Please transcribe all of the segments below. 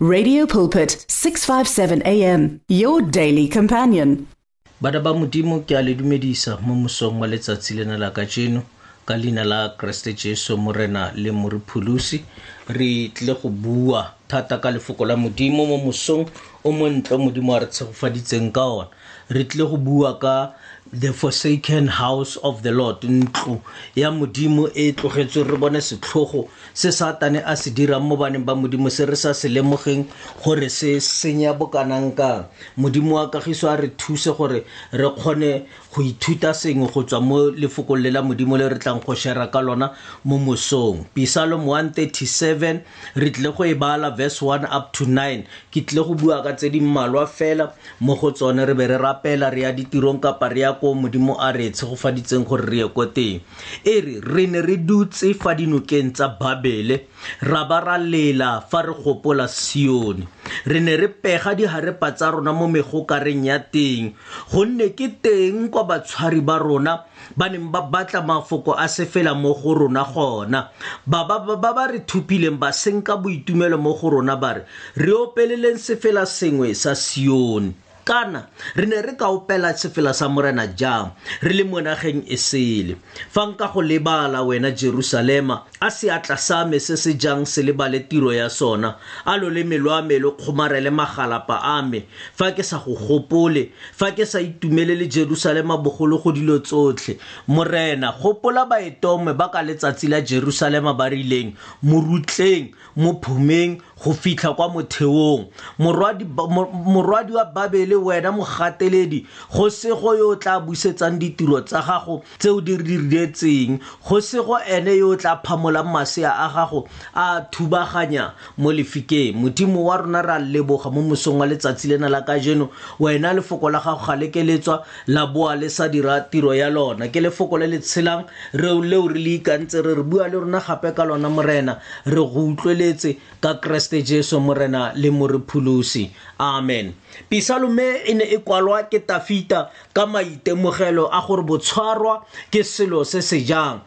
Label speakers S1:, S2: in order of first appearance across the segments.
S1: Radio Pulpit 657 AM your daily companion
S2: Bana ba modimo ke a le dumedisa mo mosong wa letsatsi lena la kajeno ka leina la Kriste Jesu morena le moriphulusi re tle go bua thata ka lefoko la modimo mo mosong o montlo modimo a re tshegofaditseng ka ona re tlile go bua ka the forsaken house of the lord ntlo ya modimo e tlogetswe re bone setlhogo se satane a se dirang mo baneng ba modimo se re sa se lemogeng gore se senya bokanang kang modimo wa kagiso a re thuse gore re kgone go ithuta sengwe go tswa mo lefokong le la modimo le re tlang go shera ka lona mo mosong pisalom 137 re tlile go e bala verse 1 up to 9 ke tlile go bua ka tse di mmalwa fela mo go tsone re be re rapela re ya ditirong kapa re ya ko modimo a re tshegofaditseng gore re ye ko teng e re re ne re dutse fa dinokeng tsa babele ra ba ra lela fa re gopola sione re ne re pega diharepa tsa rona mo megokareng ya teng gonne ke teng kwa batshwari ba rona ba neng ba batla mafoko a se fela mo go rona gona ba ba re thupileng ba senka boitumelo mo go rona ba re re opeleleng sefela sengwe sa sione kana re ne re ka opela sefela sa morena jang re le mo nageng e sele fa nka go lebala wena jerusalema a seatla sa me se se jang se lebale tiro ya sona a loleme lwa me lo kgomarele magalapa a me fa ke sa go gopole fa ke sa itumelele jerusalema bogolo go dilo tsotlhe morena gopola baetongwe ba ka letsatsi la jerusalema ba rileng morutleng mo phumeng go fitlha kwa motheong morwadi wa babele wena mogateledi go se go yo o tla busetsang ditiro tsa gago tse o di riretseng go se go ene yo o tla phamolang masea a gago a thubaganya mo lefikeng modimo wa rona ra leboga mo mosong wa letsatsi lena la kajeno wena lefoko la gago ga le keletswa la boa le sa dira tiro ya lona ke lefoko le le tshelang re leo re le ikantse re re bua le rona gape ka lona morena re go utlweletse ka keresete jesu morena le morepholosi amen pisalome e ne e kwalwa ke tafita ka maitemogelo a gore botshwarwa ke selo se se jang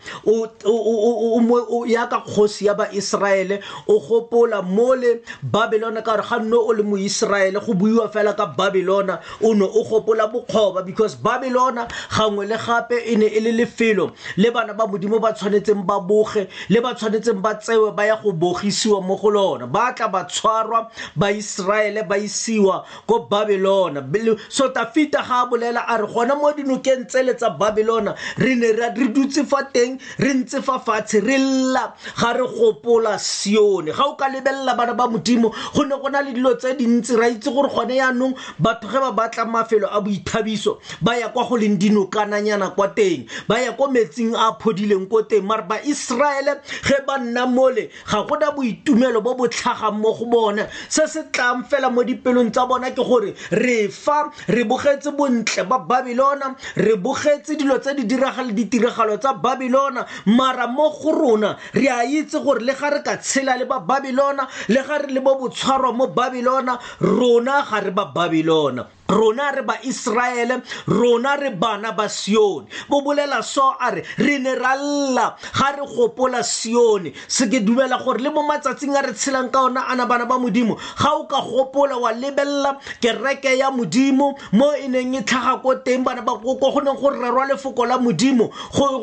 S2: ya ka kgosi ya baiseraele o gopola mole babelona ka gore ga nne o le moiseraele go buiwa fela ka babelona o ne o gopola bokgoba because babelona gangwe le gape e ne e le lefelo le bana ba modimo ba tshwanetseng ba boge le ba tshwanetseng ba tsewe ba ya go bogisiwa mo go lona ba tla ba tshwarwa baiseraele ba isiwa ko babelona so tafita ga a bolela a re gona mo dinokeng tsele tsa babelona re ne re dutse fa teng re ntse fa fatshe re lla ga re gopola sione ga o ka lebelela bana ba modimo go ne go na le dilo tse dintsi ra itse gore gone yaanong batho ge ba batla mafelo a boithabiso ba ya kwa go leng dinokananyana kwa teng ba ya ko metsing a phodileng ko teng mare baiseraele ge ba nna mole ga gona boitumelo bo bo tlhagang mo go bone se se tlang fela mo dipelong tsa bona ke gore re fa re bogetse bontle ba babilona re bogetse dilo tse di diragale ditiragalo tsa babilona mara mo go rona re a itse gore le ga re ka tshela le ba babilona le ga re le bo botshwarwa mo babilona rona ga re ba babilona rona re baiseraele rona re bana ba sione bo bolela so a re re ne ra lla ga re gopola sione se ke dumela gore le mo matsatsing a re tshelang ka ona ana bana ba modimo ga o ka gopola wa lebelela kereke ya modimo mo e neng e tlhaga ko teng bana ba ko go neng go rerwa lefoko la modimo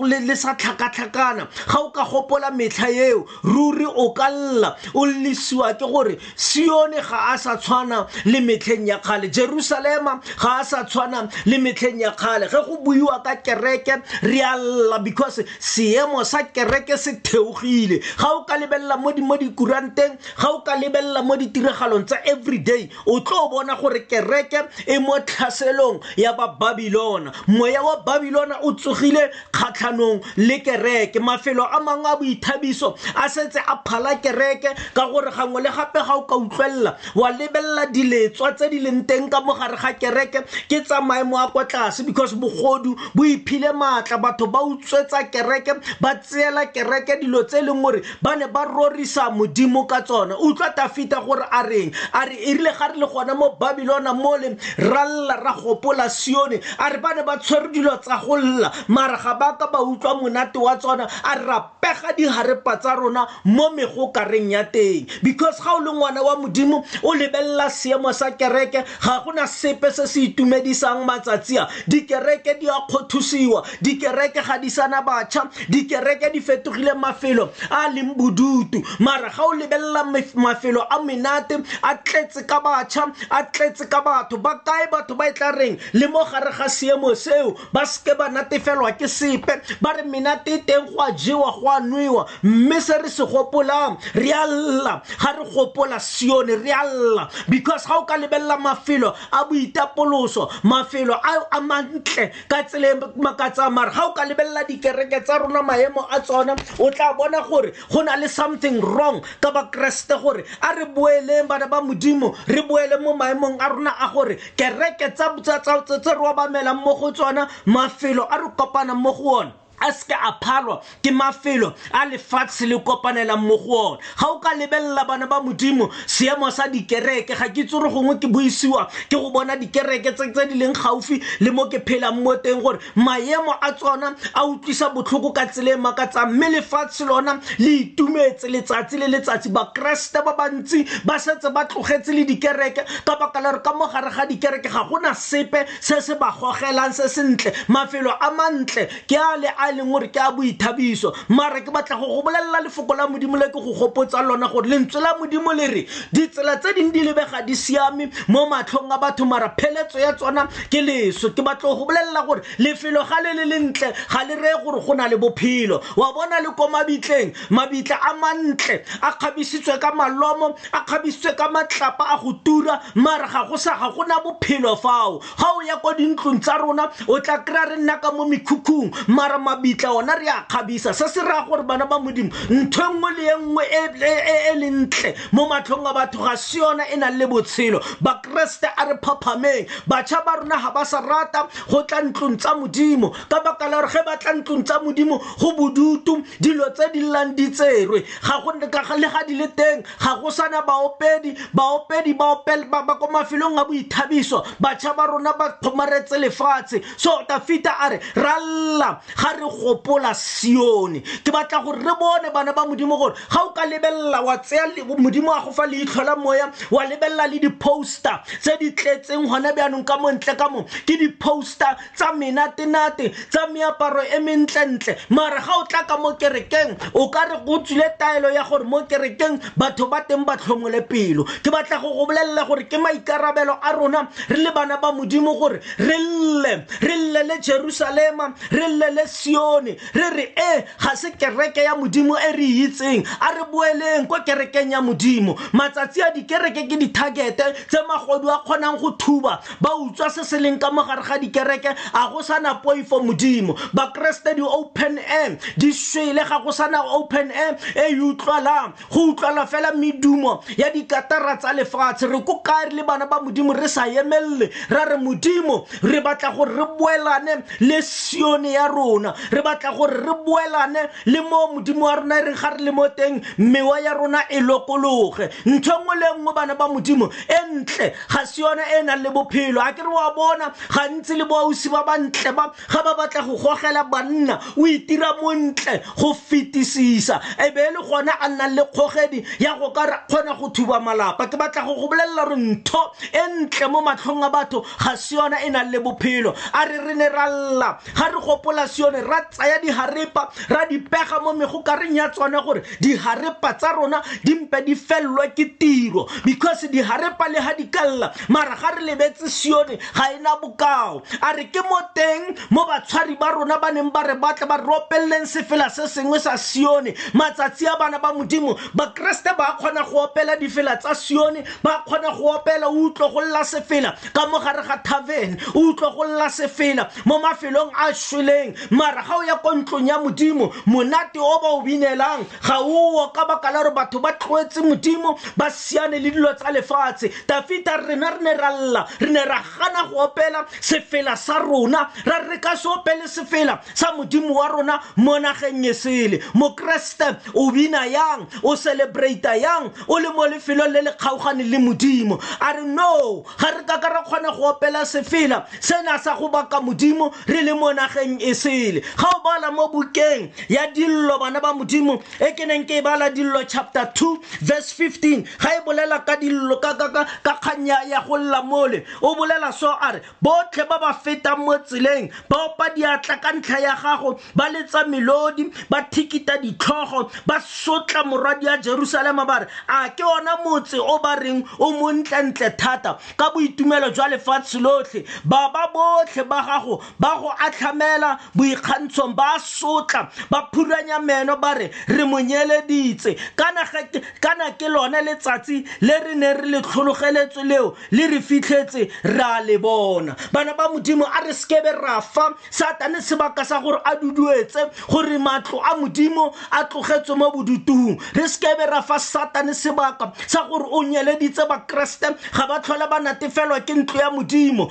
S2: le sa tlhakatlhakana ga o ka gopola metlha eo ruri o ka lla o llesiwa ke gore sione ga a sa tshwana le metlheng ya kgale jerusalema ga a sa tshwana le metlheng ya kgale ge go buiwa ka kereke re a lla because seemo sa kereke se theogile ga o ka lebelela mo dikuranteng ga o ka lebelela mo ditiragalong tsa everyday o tlo bona gore kereke e mo tlhaselong ya ba babilona moya wa babilona o tsogile kgatlhanong le kereke mafelo a mangwe a boithabiso a setse a phala kereke ka gore gangwe le gape ga o ka utlwelela wa lebelela diletswa tse di leng teng ka mogare ga kereke ke tsa maemo a kwa tlase because bogodu bo iphile maatla batho ba utswetsa kereke ba tseela kereke dilo tse e leng gore ba ne ba rorisa modimo ka tsona utlwa tafita gore a reng a re erile ga re le gona mo babilona mole ra lla ra gopola sione a re ba ne ba tshwere dilo tsa go lla mara ga ba ka ba utlwa monate wa tsona a re ra pega digarepa tsa rona mo megokareng ya teng because ga o le ngwana wa modimo o lebelela seemo sa kereke ga go na sepe se se itumedisang matsatsi a dikereke di a kgothusiwa dikereke ga di sana batšha dikereke di fetogile mafelo a leng bodutu mara ga o lebelela mafelo a menate a tletse ka batšha a tletse ka batho ba kae batho ba e tla reng le mo gare ga seemo seo ba seke ba natefelwa ke sepe ba re menate e teng go a jewa go a nwewa mme se re se gopolang re a lla ga re gopola sione re a lla because ga o ka lebelela mafelo a boitapoloso mafelo a mantle ka tsele makatsang mara ga o ka lebelela dikereke tsa rona maemo a tsona o tla bona gore go na le something wrong ka bakeresete gore a re boeleng bana ba modimo re boele mo maemong a rona a gore kereke tse re obamelang mo go tsona mafelo a re kopanang mo go one a seke a phalwa ke mafelo a lefatshe le kopanelang mo go one ga o ka lebelela bana ba modimo seemo sa dikereke ga ke tsore gongwe ke buisiwa ke go bona dikereke tse tse di leng gaufi le mo ke phelang mo teng gore maemo a tsona a utlwisa botlhoko ka tsela e makatsang mme lefatshe lona le itumetse letsatsi le letsatsi bakeresete ba bantsi ba setse ba tlogetse le dikereke ka baka la re ka mo gare ga dikereke ga gona sepe se se ba gogelang se sentle mafelo a mantle ke a le a e leng gore ke a boithabiso mara ke batla go go bolelela lefoko la modimo le ke go gopotsa lona gore lentswe la modimo le re ditsela tse dingwe di lebega di siame mo matlhong a batho mara pheletso ya tsona ke leso ke batla go bolelela gore lefelo ga le le lentle ga le reye gore go na le bophelo wa bona le ko mabitleng mabitla a mantle a kgabisitswe ka malomo a kgabisitswe ka matlapa a go tura mara ga go sa ga go na bophelo fao ga o ya ko dintlong tsa rona o tla kry-a re nna ka mo mekhukhung mara mabitla ona re a kgabisa se se raya gore bana ba modimo ntho e nngwe le e nngwe e, e, e, e le ntle mo matlhong a batho ga se yona e nang le botshelo bakeresete a re phaphameng batšha ba rona ga ba sa rata go tla ntlong tsa modimo ka baka la gore ge ba tla ntlong tsa modimo go bodutu dilo tse di llang di tserwe ga go le ga di le teng ga go sana baopedi baopedi ba opel ba ba ko mafelong a boithabiso batšha ba rona ba kgomaretse lefatshe so tafita a re ralla ga re gopola sione ke batla gore re bone bana ba modimo gore ga o ka lebelela wa tseya modimo wa go fa leitlho la moya wa lebelela le di-poster tse di tletseng gone bjanong ka montle ka mong ke di-poster tsa menatenate tsa meaparo e mentlentle mara ga o tla ka mo kerekeng o ka re go tswile taelo ya gore mo kerekeng batho ba teng ba tlhomole pelo ke batla go go bolelela gore ke maikarabelo a rona re le bana ba modimo gore re lle re lle le jerusalema re lle le sione re re e ga se kereke ya modimo e re itseng a re boeleng ko kerekeng ya modimo matsatsi a dikereke ke di-targete tse magodu a kgonang go thuba ba utswa se se leng ka mogare ga dikereke a go sana poifo modimo bakeresete di-open air di swele ga go sana open air e utlwalang go utlwala fela medumo ya dikatara tsa lefatshe re ko kae re le bana ba modimo re sa emelele ra re modimo re batla gore re boelane le sione ya rona re batla gore re boelane le mo modimo wa rona e reng ga re le mo teng mewa ya rona e lokologe ntho e nngwe le nngwe bana ba modimo e ntle ga se yone e e nang le bophelo a ke re wa bona gantsi le boausi ba bantle ba ga ba batla go gogela banna o itira montle go fetisisa e be e le gone a nnang le kgogedi ya go ka kgona go thuba malapa ke batla go go bolelela gore ntho e ntle mo matlhong a batho ga se yona e nang le bophelo a re re ne ra lla ga re gopola sione ra tsaya diharepa ra di pega mo megokareng ya tsone gore diharepa tsa rona di mpe di felelwa ke tiro because diharepa le ga di kalela mara ga re lebetse sione ga e na bokao a re ke mo teng mo batshwari ba rona ba neng ba re batla ba re opeleleng sefela se sengwe sa sione matsatsi a bana ba modimo bakeresete ba kgona go opela difela tsa sione ba kgona go opela o utlwe go lla sefela ka mo gare ga tavene o utlwa go lla sefela mo mafelong a shweleng mara ga o ya ko ntlong ya modimo monate o ba o binelang ga oo ka baka la gore batho ba tlhoetse modimo ba siane le dilo tsa lefatshe tafita rena re ne ra lla re ne ra gana go opela sefela sa rona ra re ka se opele sefela sa modimo wa rona mo nageng e sele mokreste o bina yang o celebrata yang o le mo lefelong le le kgaogane le modimo a re no ga re ka ka ra kgona go opela sefela sena sa go baka modimo re le mo nageng e sele ga o bala mo bukeng ya dillo bana ba modimo e ke neng ke e bala dillo chapter 2 verse 15 ga e bolela ka dillo ka kgang ya go lla mole o bolela so a re botlhe ba ba fetang mo tseleng ba opa diatla ka ntlha ya gago ba letsa melodi ba thikita ditlhogo ba sotla morwadi ya jerusalema ba re a ke ona motse o ba reng o montlentle thata ka boitumelo jwa lefatshe lotlhe ba ba botlhe ba gago ba go atlhamela boikgantshong ba sotla ba phuranya meno ba re re monyeleditse kana ke lone letsatsi le re ne re le tlhologeletswe leo le re fitlhetse ra le bona bana ba modimo a re sekebe ra fa satane sebaka sa gore a duduetse gore matlo a modimo a tlogetswe mo bodutong re sekebe ra fa satane sebaka sa gore o nyeleditse bakreste ga ba tlhole ba natefelwa ke ntlo ya modimo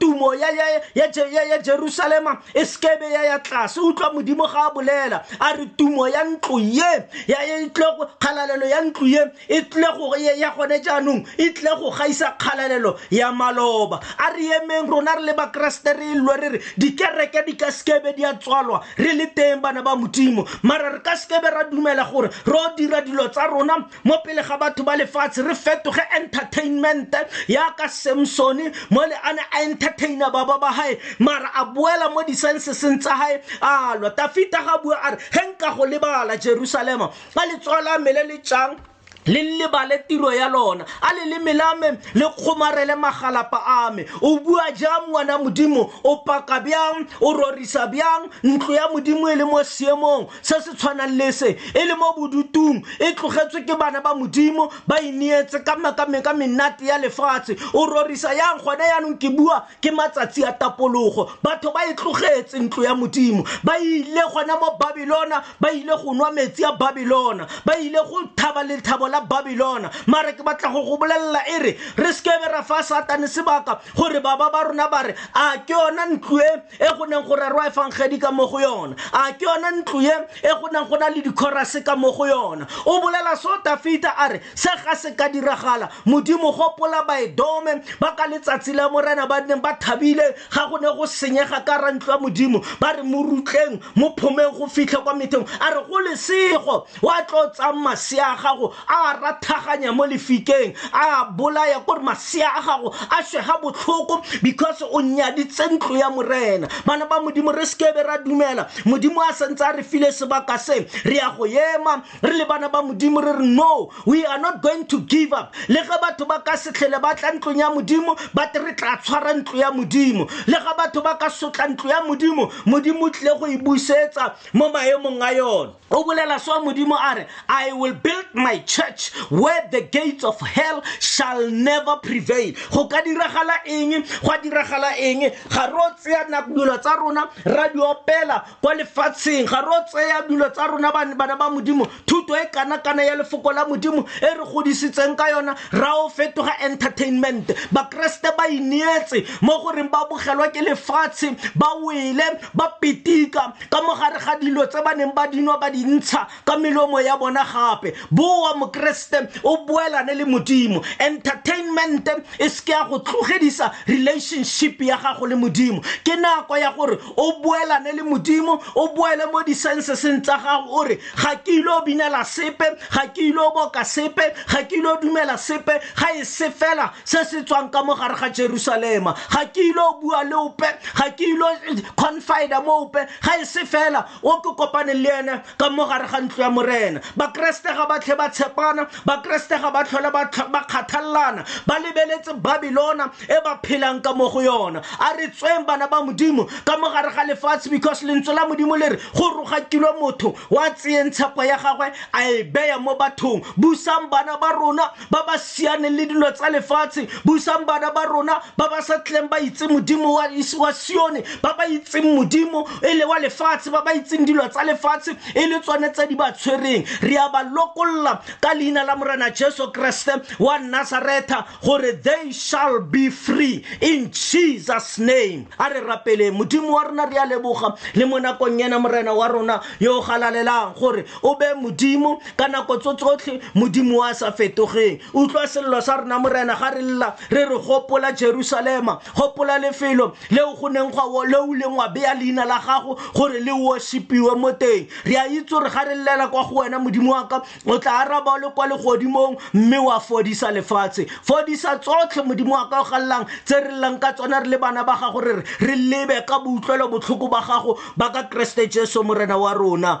S2: tumo ya jerusalema e sekebe ya ya tlase utlwa modimo ga a bolela a re tumo ya ntlo ye ya e tloko kgalalelo ya ntlo ye e tle go ya gone jaanong e tle go gaisa kgalalelo ya maloba a re emeng rona re le bakeresete re lwe re re dikereke di ka sekebe di a tswalwa re le teng bana ba modimo mara re ka sekebe ra dumela gore ro dira dilo tsa rona mo pele ga batho ba lefatshe re fetoge entertainment ya ka samsone mo le a ne a entertaina baba ba gae mara a boela mo disenseseng tsa gae a lwa tafita ga bua a re ge nka go lebala jerusalema ba le tswala mele le tšang le lebale tiro ya lona a le le melame le kgomarele magalapa a me o bua jang ngwana modimo o paka bjang o rorisa bjang ntlo ya modimo e le mo seemong se se tshwanang le se e le mo bodutung e tlogetswe ke bana ba modimo ba ineetse ka makameka menate ya lefatshe o rorisa yang gone yaanong ke bua ke matsatsi a tapologo batho ba e tlogetse ntlo ya modimo ba ile gona mo babilona ba ile go nwa metsi a babilona ba ile go thaba lethabo la babilona mare ke batla go go bolelela e re re sekebe ra fa satane sebaka gore baba ba rona ba re a ke yona ntlo e e go neng go rerwa efangedi ka mo go yona a ke yona ntlo e e go neng go na le dikhorase ka mo go yona o bolela so tafita a re se ga se ka diragala modimo gopola baedome ba ka letsatsi la morena ba neng ba thabile ga go ne go senyega ka rantlo ya modimo ba re mo rutleng mo phomeng go fitlhe kwa metheng a re go lesego wa tlo tsang masea a gago a rathaganya mo lefikeng a bolaya kore masea a gago a swega botlhoko because o nyaditse ntlo ya morena bana ba modimo re sekebe ra dumela modimo a santse a re file sebaka se re ya go ema re le bana ba modimo re re no we are not going to give up le ga batho ba ka setlhele ba tla ntlong ya modimo ba te re tla tshwara ntlo ya modimo le ga batho ba ka sotla ntlo ya modimo modimo o tlile go e busetsa mo maemong a yone o bolela so modimo a re i will build my church where the gates of hell shall never prevail go ka diragala eng go a diragala eng ga ro tseya dilo tsa rona ra di opela kwa lefatsheng ga ro tseya dilo tsa rona bana ba modimo thuto e kana-kana ya lefoko la modimo e re godisitseng ka yona ra o fetoga entertainment bakreste ba ineetse mo goreng ba bogelwa ke lefatshe ba wele ba pitika ka mogare ga dilo tse ba neng ba dinwa ba dintsha ka melomo ya bona gape boa mokeresete o boelane le modimo entertainment e seke ya go tlogedisa relationship ya gago le modimo ke nako ya gore o boelane le modimo o boele mo di-senseseng tsa gago o re ga ke ile o binela sepe ga ke ile o boka sepe ga ke ile o dumela sepe ga e se fela se se tswang ka mo gare ga jerusalema ga ke ile o bua le ope ga ke ile o confida mo ope ga e se fela o ke kopane le ene ka mo gare ga ntlo ya morena bakeresete ga ba tlhe ba tshepana bakeresete ga ba tlhole ba kgathalelana ba lebeletse babilona e ba phelang ka mo go yona a re tsweng bana ba modimo ka mo gare ga lefatshe because lentswe la modimo le re go rogakilwe motho wa tseyeng tshepo ya gagwe a e beya mo bathong busang bana ba rona ba ba sianeng le dilo tsa lefatshe busang bana ba rona ba ba sa tleng ba itse modimo wa wa sione ba ba itseng modimo e le wa lefatshe ba ba itseng dilo tsa lefatshe e le tsone tse di ba tshwereng re a ba lokolola ka leina la morena jesu kreste wa nazaretha gore they shall be free in jesus name a re rapele modimo wa rona re a leboga le mo nakong ena morena wa rona yo o galalelang gore o be modimo ka nako tso tsotlhe modimo wa sa fetogeng utlwa selelo sa rona morena ga re lla re re gopola jerusalema gopola lefelo leo go neng gwa le o leng wa beya leina la gago gore le worshipiwe mo teng re a itse gore ga re llela kwa go wena modimo wa ka o tla araba o le kwa legodimong mme wa fodisa lefatshe fodisa tsotlhe modimo wa ka o galelang tse re llang ka tsone re le bana ba gago re re re lebe ka boutlwelo botlhoko ba gago ba ka keresete jesu morena wa rona